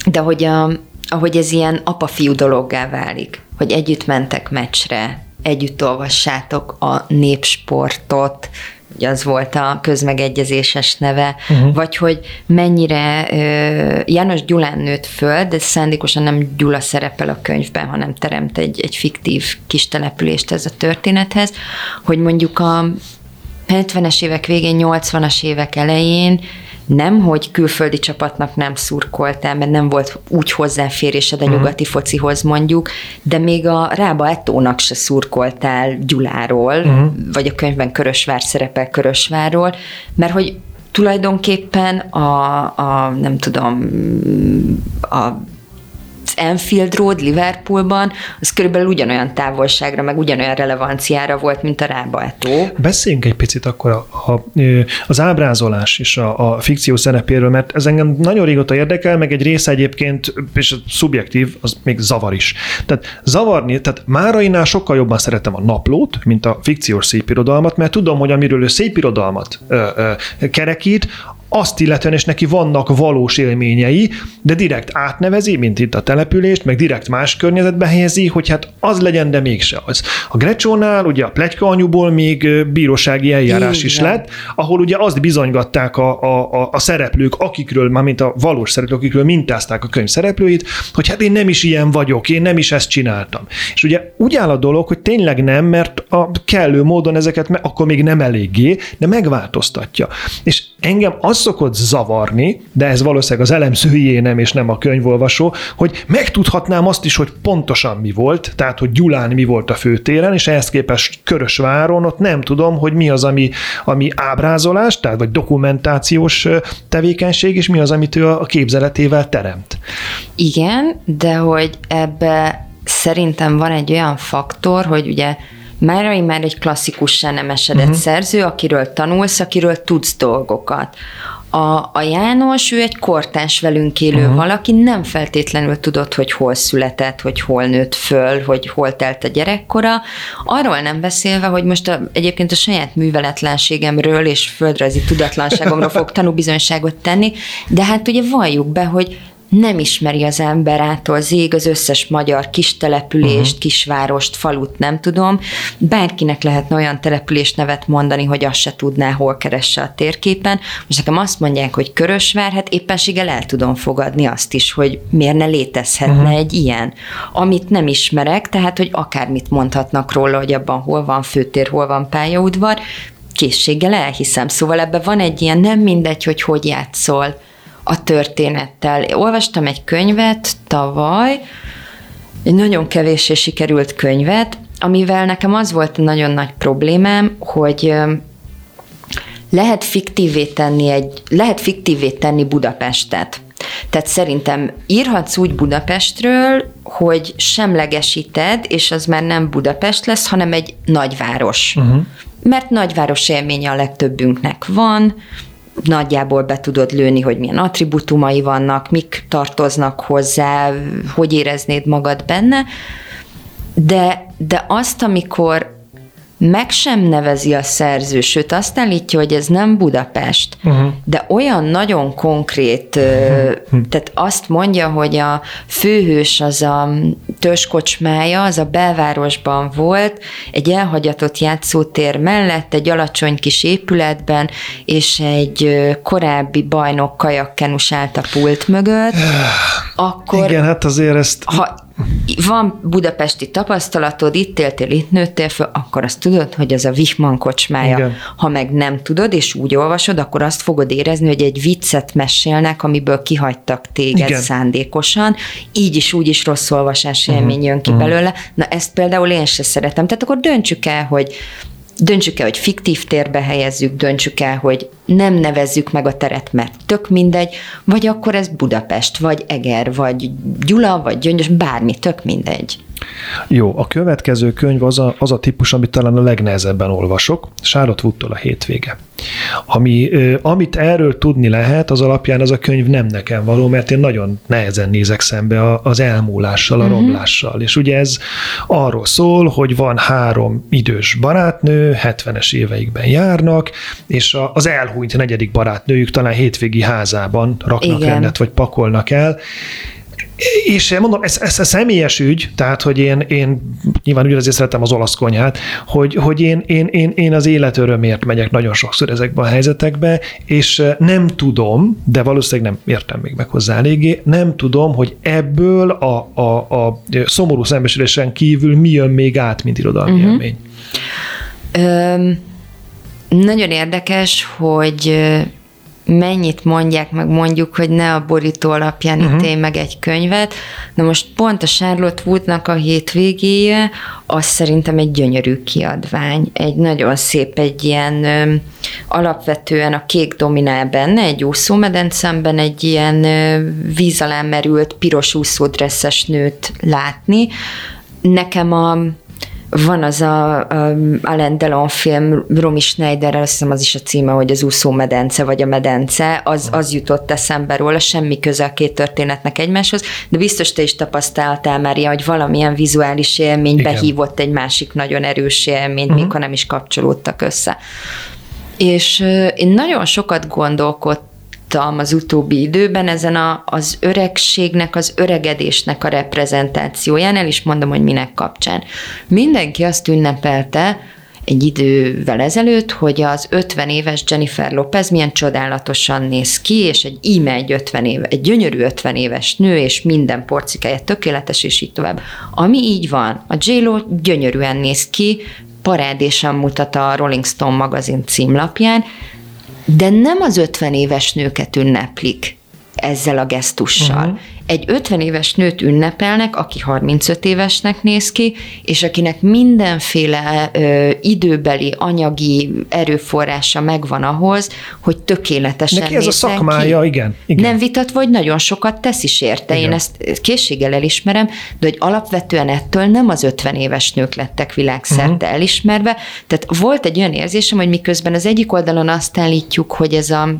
de hogy, a, ahogy ez ilyen apa-fiú dologgá válik hogy együtt mentek meccsre, együtt olvassátok a népsportot, hogy az volt a közmegegyezéses neve, uh-huh. vagy hogy mennyire uh, János Gyulán nőtt föl, de szándékosan nem Gyula szerepel a könyvben, hanem teremt egy, egy fiktív kis települést ez a történethez, hogy mondjuk a 70-es évek végén, 80-as évek elején nem, hogy külföldi csapatnak nem szurkoltál, mert nem volt úgy hozzáférésed a mhm. nyugati focihoz mondjuk, de még a Rába Etónak se szurkoltál Gyuláról, uh-huh. vagy a könyvben Körösvár szerepel Körösvárról, mert hogy tulajdonképpen a, a nem tudom, a Enfield Road Liverpoolban, az körülbelül ugyanolyan távolságra, meg ugyanolyan relevanciára volt, mint a Rába Etó. Beszéljünk egy picit akkor a, a, az ábrázolás és a, a fikció szerepéről, mert ez engem nagyon régóta érdekel, meg egy része egyébként, és szubjektív, az még zavar is. Tehát zavarni, tehát Márainál sokkal jobban szeretem a naplót, mint a fikciós szépirodalmat, mert tudom, hogy amiről ő szépirodalmat ö, ö, kerekít, azt illetően, és neki vannak valós élményei, de direkt átnevezi, mint itt a települést, meg direkt más környezetbe helyezi, hogy hát az legyen, de mégse az. A Grecsónál ugye a plegyka anyuból még bírósági eljárás Igen. is lett, ahol ugye azt bizonygatták a, a, a szereplők, akikről, már mint a valós szereplők, akikről mintázták a könyv szereplőit, hogy hát én nem is ilyen vagyok, én nem is ezt csináltam. És ugye úgy áll a dolog, hogy tényleg nem, mert a kellő módon ezeket akkor még nem eléggé, de megváltoztatja. És engem az szokott zavarni, de ez valószínűleg az elemzőjé nem, és nem a könyvolvasó, hogy megtudhatnám azt is, hogy pontosan mi volt, tehát hogy Gyulán mi volt a főtéren, és ehhez képest Körösváron ott nem tudom, hogy mi az, ami, ami ábrázolás, tehát vagy dokumentációs tevékenység, és mi az, amit ő a képzeletével teremt. Igen, de hogy ebbe szerintem van egy olyan faktor, hogy ugye Márai már egy klasszikussá nem esedett uh-huh. szerző, akiről tanulsz, akiről tudsz dolgokat. A, a János, ő egy kortás velünk élő uh-huh. valaki, nem feltétlenül tudott, hogy hol született, hogy hol nőtt föl, hogy hol telt a gyerekkora. Arról nem beszélve, hogy most a, egyébként a saját műveletlenségemről és földrajzi tudatlanságomról fog [laughs] tanúbizonyságot tenni, de hát ugye valljuk be, hogy nem ismeri az ember ától zég az összes magyar kis települést, uh-huh. kisvárost, falut, nem tudom. Bárkinek lehetne olyan település nevet mondani, hogy azt se tudná, hol keresse a térképen. Most nekem azt mondják, hogy Körösvár, hát éppenséggel el tudom fogadni azt is, hogy miért ne létezhetne uh-huh. egy ilyen, amit nem ismerek, tehát, hogy akármit mondhatnak róla, hogy abban hol van főtér, hol van pályaudvar, készséggel elhiszem. Szóval ebben van egy ilyen nem mindegy, hogy hogy játszol a történettel. Olvastam egy könyvet tavaly, egy nagyon kevéssé sikerült könyvet, amivel nekem az volt nagyon nagy problémám, hogy lehet fiktívé tenni, egy, lehet fiktívé tenni Budapestet. Tehát szerintem írhatsz úgy Budapestről, hogy semlegesíted, és az már nem Budapest lesz, hanem egy nagyváros. Uh-huh. Mert nagyváros élménye a legtöbbünknek van, nagyjából be tudod lőni, hogy milyen attribútumai vannak, mik tartoznak hozzá, hogy éreznéd magad benne, de, de azt, amikor meg sem nevezi a szerző, sőt azt állítja, hogy ez nem Budapest, uh-huh. de olyan nagyon konkrét, uh-huh. tehát azt mondja, hogy a főhős az a törzskocsmája, az a belvárosban volt, egy elhagyatott játszótér mellett, egy alacsony kis épületben, és egy korábbi bajnok kajakkenus állt a pult mögött, [sighs] akkor... Igen, hát azért ezt... Ha van budapesti tapasztalatod, itt éltél, itt nőttél föl, akkor azt tudod, hogy ez a Wichmann kocsmája. Igen. Ha meg nem tudod, és úgy olvasod, akkor azt fogod érezni, hogy egy viccet mesélnek, amiből kihagytak téged Igen. szándékosan, így is, úgy is rossz olvasás élmény uh-huh. jön ki uh-huh. belőle. Na ezt például én se szeretem. Tehát akkor döntsük el, hogy Döntsük el, hogy fiktív térbe helyezzük, döntsük el, hogy nem nevezzük meg a teret, mert tök mindegy, vagy akkor ez Budapest, vagy Eger, vagy Gyula, vagy Gyöngyös, bármi, tök mindegy. Jó, a következő könyv az a, az a típus, amit talán a legnehezebben olvasok, Charlotte Woodtól a hétvége. Ami, amit erről tudni lehet, az alapján az a könyv nem nekem való, mert én nagyon nehezen nézek szembe az elmúlással, a uh-huh. romlással. És ugye ez arról szól, hogy van három idős barátnő, 70-es éveikben járnak, és az elhúnyt negyedik barátnőjük talán hétvégi házában raknak Igen. rendet, vagy pakolnak el, és mondom, ez, ez a személyes ügy, tehát, hogy én, én nyilván ugye azért szeretem az olasz konyhát, hogy, hogy én, én, én, én az élet örömért megyek nagyon sokszor ezekbe a helyzetekbe, és nem tudom, de valószínűleg nem értem még meg hozzá eléggé, nem tudom, hogy ebből a, a, a szomorú szembesülésen kívül mi jön még át, mint irodalmi uh-huh. élmény. Öm, nagyon érdekes, hogy mennyit mondják, meg mondjuk, hogy ne a borító alapján uh-huh. ítélj meg egy könyvet. Na most pont a Charlotte Woodnak a hétvégéje, az szerintem egy gyönyörű kiadvány. Egy nagyon szép, egy ilyen ö, alapvetően a kék dominál benne, egy úszómedencemben egy ilyen ö, víz alá merült piros úszódresszes nőt látni. Nekem a van az a, a Alain Delon film Romy Schneider, azt hiszem az is a címe, hogy az úszó medence, vagy a medence, az, az jutott eszembe róla, semmi köze a két történetnek egymáshoz, de biztos te is tapasztaltál már ilyen, hogy valamilyen vizuális élmény Igen. behívott egy másik nagyon erős élményt, uh-huh. mikor nem is kapcsolódtak össze. És én nagyon sokat gondolkodtam, láttam az utóbbi időben ezen a, az öregségnek, az öregedésnek a reprezentációján, el is mondom, hogy minek kapcsán. Mindenki azt ünnepelte, egy idővel ezelőtt, hogy az 50 éves Jennifer Lopez milyen csodálatosan néz ki, és egy íme egy 50 éve, egy gyönyörű 50 éves nő, és minden porcikája tökéletes, és így tovább. Ami így van, a j gyönyörűen néz ki, parádésan mutat a Rolling Stone magazin címlapján, de nem az 50 éves nőket ünneplik ezzel a gesztussal. Uh-huh. Egy 50 éves nőt ünnepelnek, aki 35 évesnek néz ki, és akinek mindenféle ö, időbeli, anyagi erőforrása megvan ahhoz, hogy tökéletesen Neki ez a szakmája, ki. Igen, igen. Nem vitat, vagy nagyon sokat tesz is érte. Igen. Én ezt készséggel elismerem, de hogy alapvetően ettől nem az 50 éves nők lettek világszerte uh-huh. elismerve. Tehát volt egy olyan érzésem, hogy miközben az egyik oldalon azt állítjuk, hogy ez a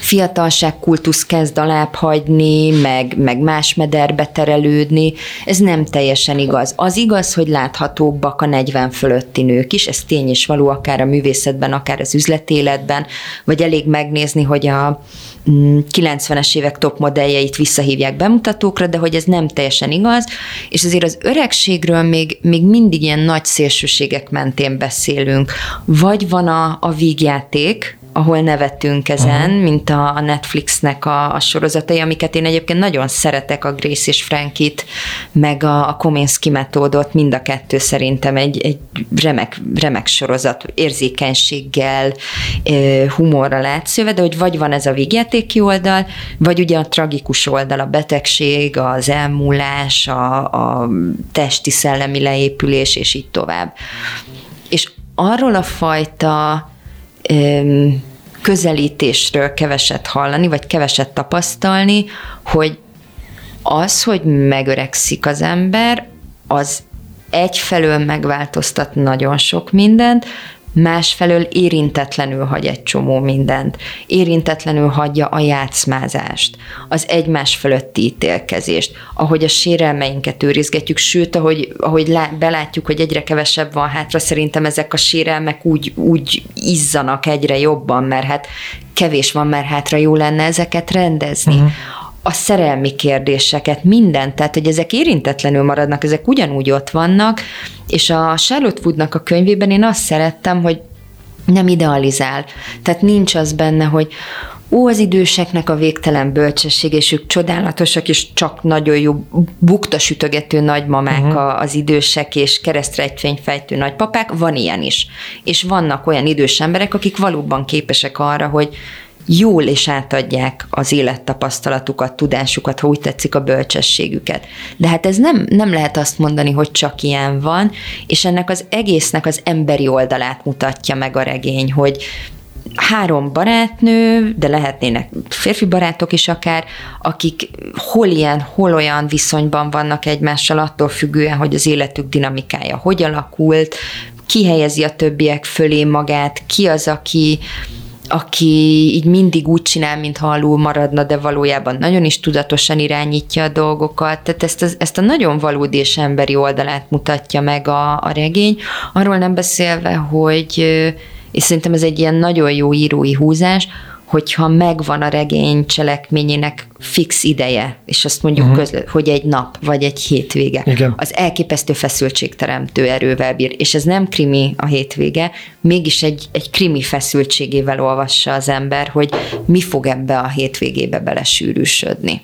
fiatalságkultusz kezd alább hagyni, meg, meg más mederbe terelődni. Ez nem teljesen igaz. Az igaz, hogy láthatóbbak a 40 fölötti nők is, ez tény és való akár a művészetben, akár az üzletéletben, vagy elég megnézni, hogy a 90-es mm, évek top modelljeit visszahívják bemutatókra, de hogy ez nem teljesen igaz, és azért az öregségről még, még mindig ilyen nagy szélsőségek mentén beszélünk. Vagy van a, a vígjáték, ahol nevettünk ezen, uh-huh. mint a Netflixnek a, a sorozatai, amiket én egyébként nagyon szeretek, a Grace és Frankit, meg a, a Kominsky metódot, mind a kettő szerintem egy, egy remek, remek sorozat, érzékenységgel, humorral átszőve, de hogy vagy van ez a végjátéki oldal, vagy ugye a tragikus oldal, a betegség, az elmúlás, a, a testi szellemi leépülés, és így tovább. És arról a fajta közelítésről keveset hallani, vagy keveset tapasztalni, hogy az, hogy megöregszik az ember, az egyfelől megváltoztat nagyon sok mindent, másfelől érintetlenül hagy egy csomó mindent. Érintetlenül hagyja a játszmázást, az egymás fölötti ítélkezést, ahogy a sérelmeinket őrizgetjük, sőt, ahogy, ahogy lá, belátjuk, hogy egyre kevesebb van hátra, szerintem ezek a sérelmek úgy, úgy izzanak egyre jobban, mert hát kevés van már hátra, jó lenne ezeket rendezni. Uh-huh a szerelmi kérdéseket, mindent, tehát hogy ezek érintetlenül maradnak, ezek ugyanúgy ott vannak, és a Charlotte Woodnak a könyvében én azt szerettem, hogy nem idealizál. Tehát nincs az benne, hogy ó, az időseknek a végtelen bölcsesség, és ők csodálatosak, és csak nagyon jó bukta sütögető nagymamák uh-huh. az idősek, és keresztrejtvényfejtő nagypapák, van ilyen is. És vannak olyan idős emberek, akik valóban képesek arra, hogy jól és átadják az élettapasztalatukat, tudásukat, ha úgy tetszik a bölcsességüket. De hát ez nem, nem lehet azt mondani, hogy csak ilyen van, és ennek az egésznek az emberi oldalát mutatja meg a regény, hogy három barátnő, de lehetnének férfi barátok is akár, akik hol ilyen, hol olyan viszonyban vannak egymással, attól függően, hogy az életük dinamikája hogy alakult, ki helyezi a többiek fölé magát, ki az, aki, aki így mindig úgy csinál, mintha alul maradna, de valójában nagyon is tudatosan irányítja a dolgokat. Tehát ezt a, ezt a nagyon valódi és emberi oldalát mutatja meg a, a regény. Arról nem beszélve, hogy és szerintem ez egy ilyen nagyon jó írói húzás, hogyha megvan a regény cselekményének fix ideje, és azt mondjuk, uh-huh. közle, hogy egy nap, vagy egy hétvége, Igen. az elképesztő feszültségteremtő erővel bír, és ez nem krimi a hétvége, mégis egy, egy krimi feszültségével olvassa az ember, hogy mi fog ebbe a hétvégébe belesűrűsödni.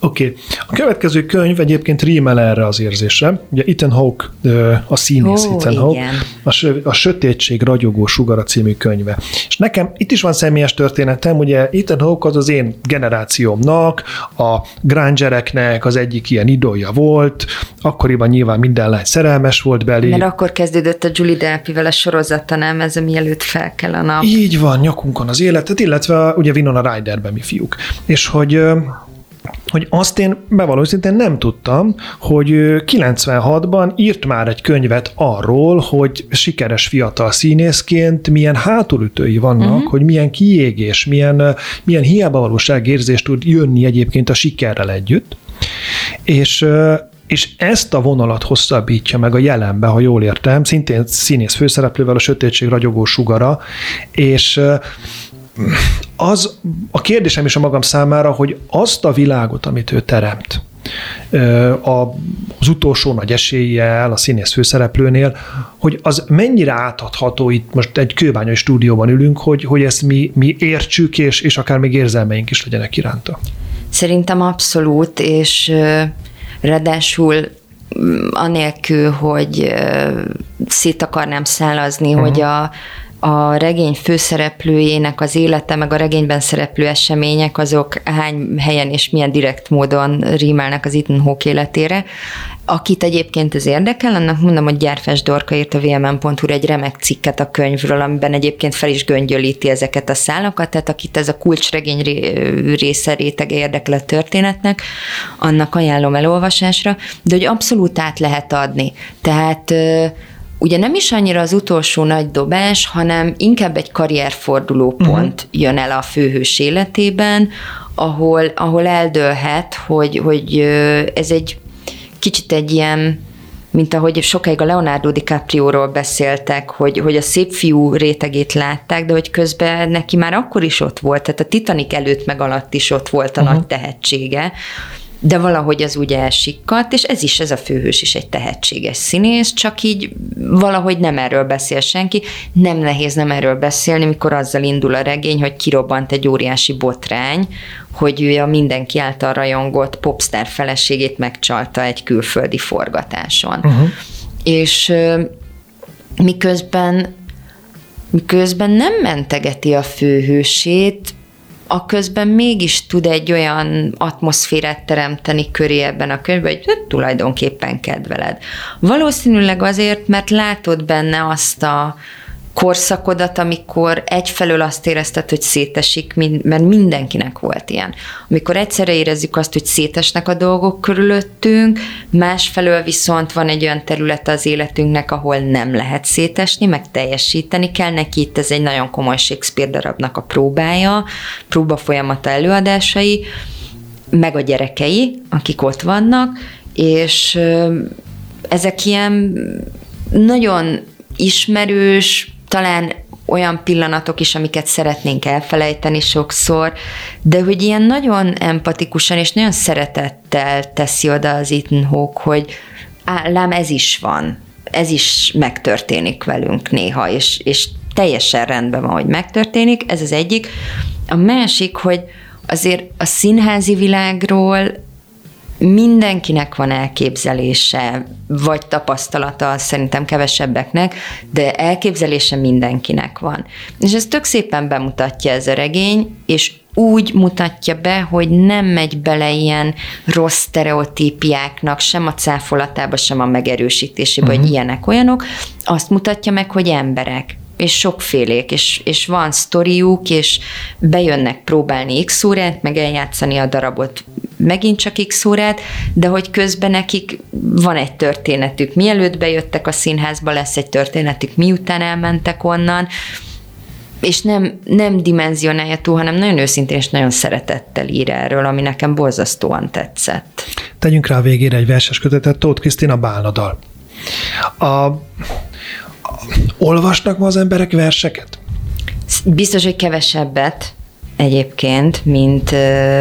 Oké. Okay. A következő könyv egyébként rímel erre az érzésre. Ugye Ethan Hawke, a színész oh, Ethan Hawke, a, a Sötétség ragyogó sugara című könyve. És nekem itt is van személyes történetem, ugye Ethan Hawke az az én generációmnak, a Grangereknek az egyik ilyen idolja volt, akkoriban nyilván minden lány szerelmes volt belé. Mert akkor kezdődött a Julie Delpy-vel a sorozata, nem? Ez mielőtt fel kell a nap. Így van, nyakunkon az életet, illetve ugye Winona Ryderben mi fiúk. És hogy hogy azt én szintén nem tudtam, hogy 96-ban írt már egy könyvet arról, hogy sikeres fiatal színészként milyen hátulütői vannak, uh-huh. hogy milyen kiégés, milyen, milyen hiába valóságérzés tud jönni egyébként a sikerrel együtt. És és ezt a vonalat hosszabbítja meg a jelenbe, ha jól értem, szintén színész főszereplővel a sötétség ragyogó sugara, és az a kérdésem is a magam számára, hogy azt a világot, amit ő teremt, az utolsó nagy eséllyel, a színész főszereplőnél, hogy az mennyire átadható, itt most egy kőbányai stúdióban ülünk, hogy, hogy ezt mi, mi értsük, és, és akár még érzelmeink is legyenek iránta. Szerintem abszolút, és ráadásul mm, anélkül, hogy szét akarnám szálazni, uh-huh. hogy a a regény főszereplőjének az élete, meg a regényben szereplő események, azok hány helyen és milyen direkt módon rímelnek az Ethan Hawke életére. Akit egyébként ez érdekel, annak mondom, hogy Gyárfás Dorka írt a vmn.hu egy remek cikket a könyvről, amiben egyébként fel is göngyölíti ezeket a szálakat, tehát akit ez a kulcsregény része rétege érdekel a történetnek, annak ajánlom elolvasásra, de hogy abszolút át lehet adni. Tehát ugye nem is annyira az utolsó nagy dobás, hanem inkább egy karrierfordulópont uh-huh. jön el a főhős életében, ahol, ahol eldőlhet, hogy, hogy ez egy kicsit egy ilyen mint ahogy sokáig a Leonardo DiCaprio-ról beszéltek, hogy, hogy a szép fiú rétegét látták, de hogy közben neki már akkor is ott volt, tehát a Titanic előtt meg alatt is ott volt a uh-huh. nagy tehetsége, de valahogy az ugye elsikkadt, és ez is, ez a főhős is egy tehetséges színész, csak így valahogy nem erről beszél senki. Nem nehéz nem erről beszélni, mikor azzal indul a regény, hogy kirobbant egy óriási botrány, hogy ő a mindenki által rajongott popstar feleségét megcsalta egy külföldi forgatáson. Uh-huh. És miközben miközben nem mentegeti a főhősét, a közben mégis tud egy olyan atmoszférát teremteni köré ebben a könyvben, hogy hát, tulajdonképpen kedveled. Valószínűleg azért, mert látod benne azt a korszakodat, amikor egyfelől azt érezted, hogy szétesik, mert mindenkinek volt ilyen. Amikor egyszerre érezzük azt, hogy szétesnek a dolgok körülöttünk, másfelől viszont van egy olyan terület az életünknek, ahol nem lehet szétesni, meg teljesíteni kell neki. Itt ez egy nagyon komoly Shakespeare darabnak a próbája, próba folyamata előadásai, meg a gyerekei, akik ott vannak, és ezek ilyen nagyon ismerős, talán olyan pillanatok is, amiket szeretnénk elfelejteni sokszor, de hogy ilyen nagyon empatikusan és nagyon szeretettel teszi oda az Ethan Hawke, hogy lám ez is van, ez is megtörténik velünk néha, és, és teljesen rendben van, hogy megtörténik, ez az egyik. A másik, hogy azért a színházi világról mindenkinek van elképzelése, vagy tapasztalata, szerintem kevesebbeknek, de elképzelése mindenkinek van. És ez tök szépen bemutatja ez a regény, és úgy mutatja be, hogy nem megy bele ilyen rossz stereotípiáknak, sem a cáfolatába, sem a megerősítésébe, uh-huh. hogy mhm. ilyenek, olyanok. Azt mutatja meg, hogy emberek és sokfélék, és, és van sztoriuk, és bejönnek próbálni x órát, meg eljátszani a darabot megint csak x órát, de hogy közben nekik van egy történetük. Mielőtt bejöttek a színházba, lesz egy történetük, miután elmentek onnan, és nem, nem dimenzionálja túl, hanem nagyon őszintén és nagyon szeretettel ír erről, ami nekem borzasztóan tetszett. Tegyünk rá a végére egy verses kötetet, Tóth Krisztina Bálnadal. A, olvasnak ma az emberek verseket? Biztos, hogy kevesebbet egyébként, mint,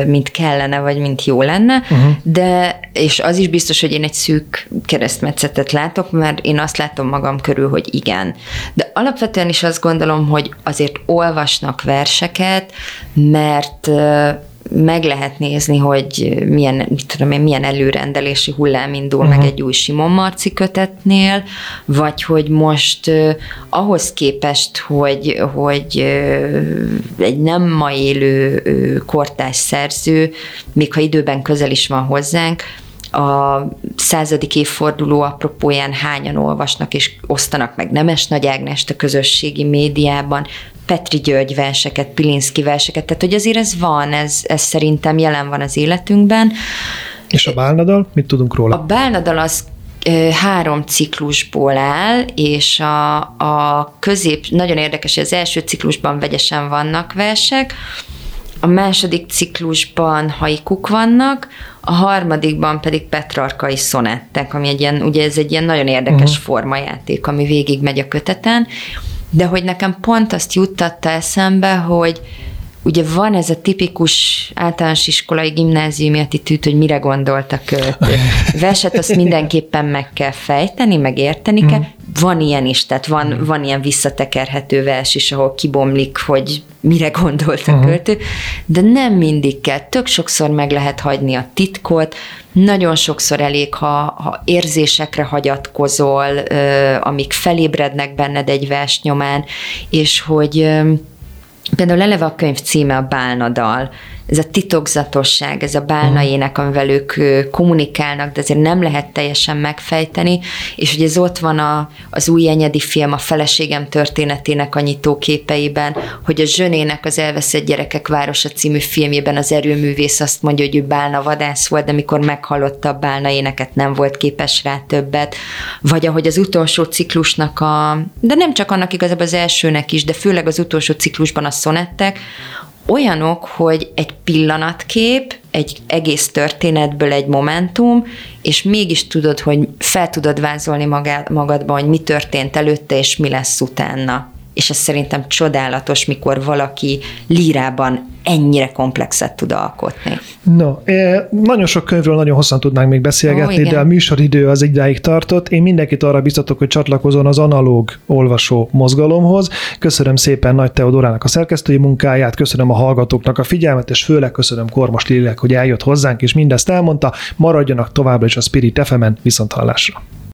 mint kellene, vagy mint jó lenne, uh-huh. de, és az is biztos, hogy én egy szűk keresztmetszetet látok, mert én azt látom magam körül, hogy igen. De alapvetően is azt gondolom, hogy azért olvasnak verseket, mert meg lehet nézni, hogy milyen, mit tudom én, milyen előrendelési hullám indul uh-huh. meg mhm. egy új Simon Marci kötetnél, vagy hogy most uh, ahhoz képest, hogy, hogy uh, egy nem ma élő uh, kortás szerző, még ha időben közel is van hozzánk, a századik évforduló apropóján hányan olvasnak és osztanak meg Nemes Nagy Ágnest a közösségi médiában, Petri György verseket, Pilinszki verseket, tehát hogy azért ez van, ez, ez szerintem jelen van az életünkben. És a Bálnadal? Mit tudunk róla? A Bálnadal az három ciklusból áll, és a, a közép, nagyon érdekes, hogy az első ciklusban vegyesen vannak versek, a második ciklusban haikuk vannak, a harmadikban pedig petrarkai szonettek, ami egy ilyen, ugye ez egy ilyen nagyon érdekes uh-huh. formajáték, ami végig megy a köteten, de hogy nekem pont azt juttatta eszembe, hogy ugye van ez a tipikus általános iskolai gimnáziumi attitűd, hogy mire gondoltak költő. [laughs] Verset azt mindenképpen meg kell fejteni, meg érteni kell. Van ilyen is, tehát van, mm. van ilyen visszatekerhető vers is, ahol kibomlik, hogy mire gondolt a uh-huh. költő, de nem mindig kell. Tök sokszor meg lehet hagyni a titkot, nagyon sokszor elég, ha, ha érzésekre hagyatkozol, amik felébrednek benned egy vers nyomán, és hogy Például eleve a könyv címe a Bálnadal, ez a titokzatosság, ez a bálnaiének, amivel ők kommunikálnak, de azért nem lehet teljesen megfejteni, és ugye ez ott van a, az új enyedi film a feleségem történetének a nyitóképeiben, hogy a Zsönének az Elveszett Gyerekek Városa című filmjében az erőművész azt mondja, hogy ő bálna vadász volt, de amikor meghallotta a bálna éneket, nem volt képes rá többet, vagy ahogy az utolsó ciklusnak a, de nem csak annak igazából az elsőnek is, de főleg az utolsó ciklusban a szonettek, olyanok, hogy egy pillanatkép, egy egész történetből egy momentum, és mégis tudod, hogy fel tudod vázolni magadban, hogy mi történt előtte, és mi lesz utána és ez szerintem csodálatos, mikor valaki lírában ennyire komplexet tud alkotni. No, nagyon sok könyvről nagyon hosszan tudnánk még beszélgetni, Ó, de a műsoridő az idáig tartott. Én mindenkit arra biztatok, hogy csatlakozon az analóg olvasó mozgalomhoz. Köszönöm szépen Nagy Teodorának a szerkesztői munkáját, köszönöm a hallgatóknak a figyelmet, és főleg köszönöm Kormos Lélek, hogy eljött hozzánk, és mindezt elmondta. Maradjanak továbbra is a Spirit FM-en, viszont hallásra.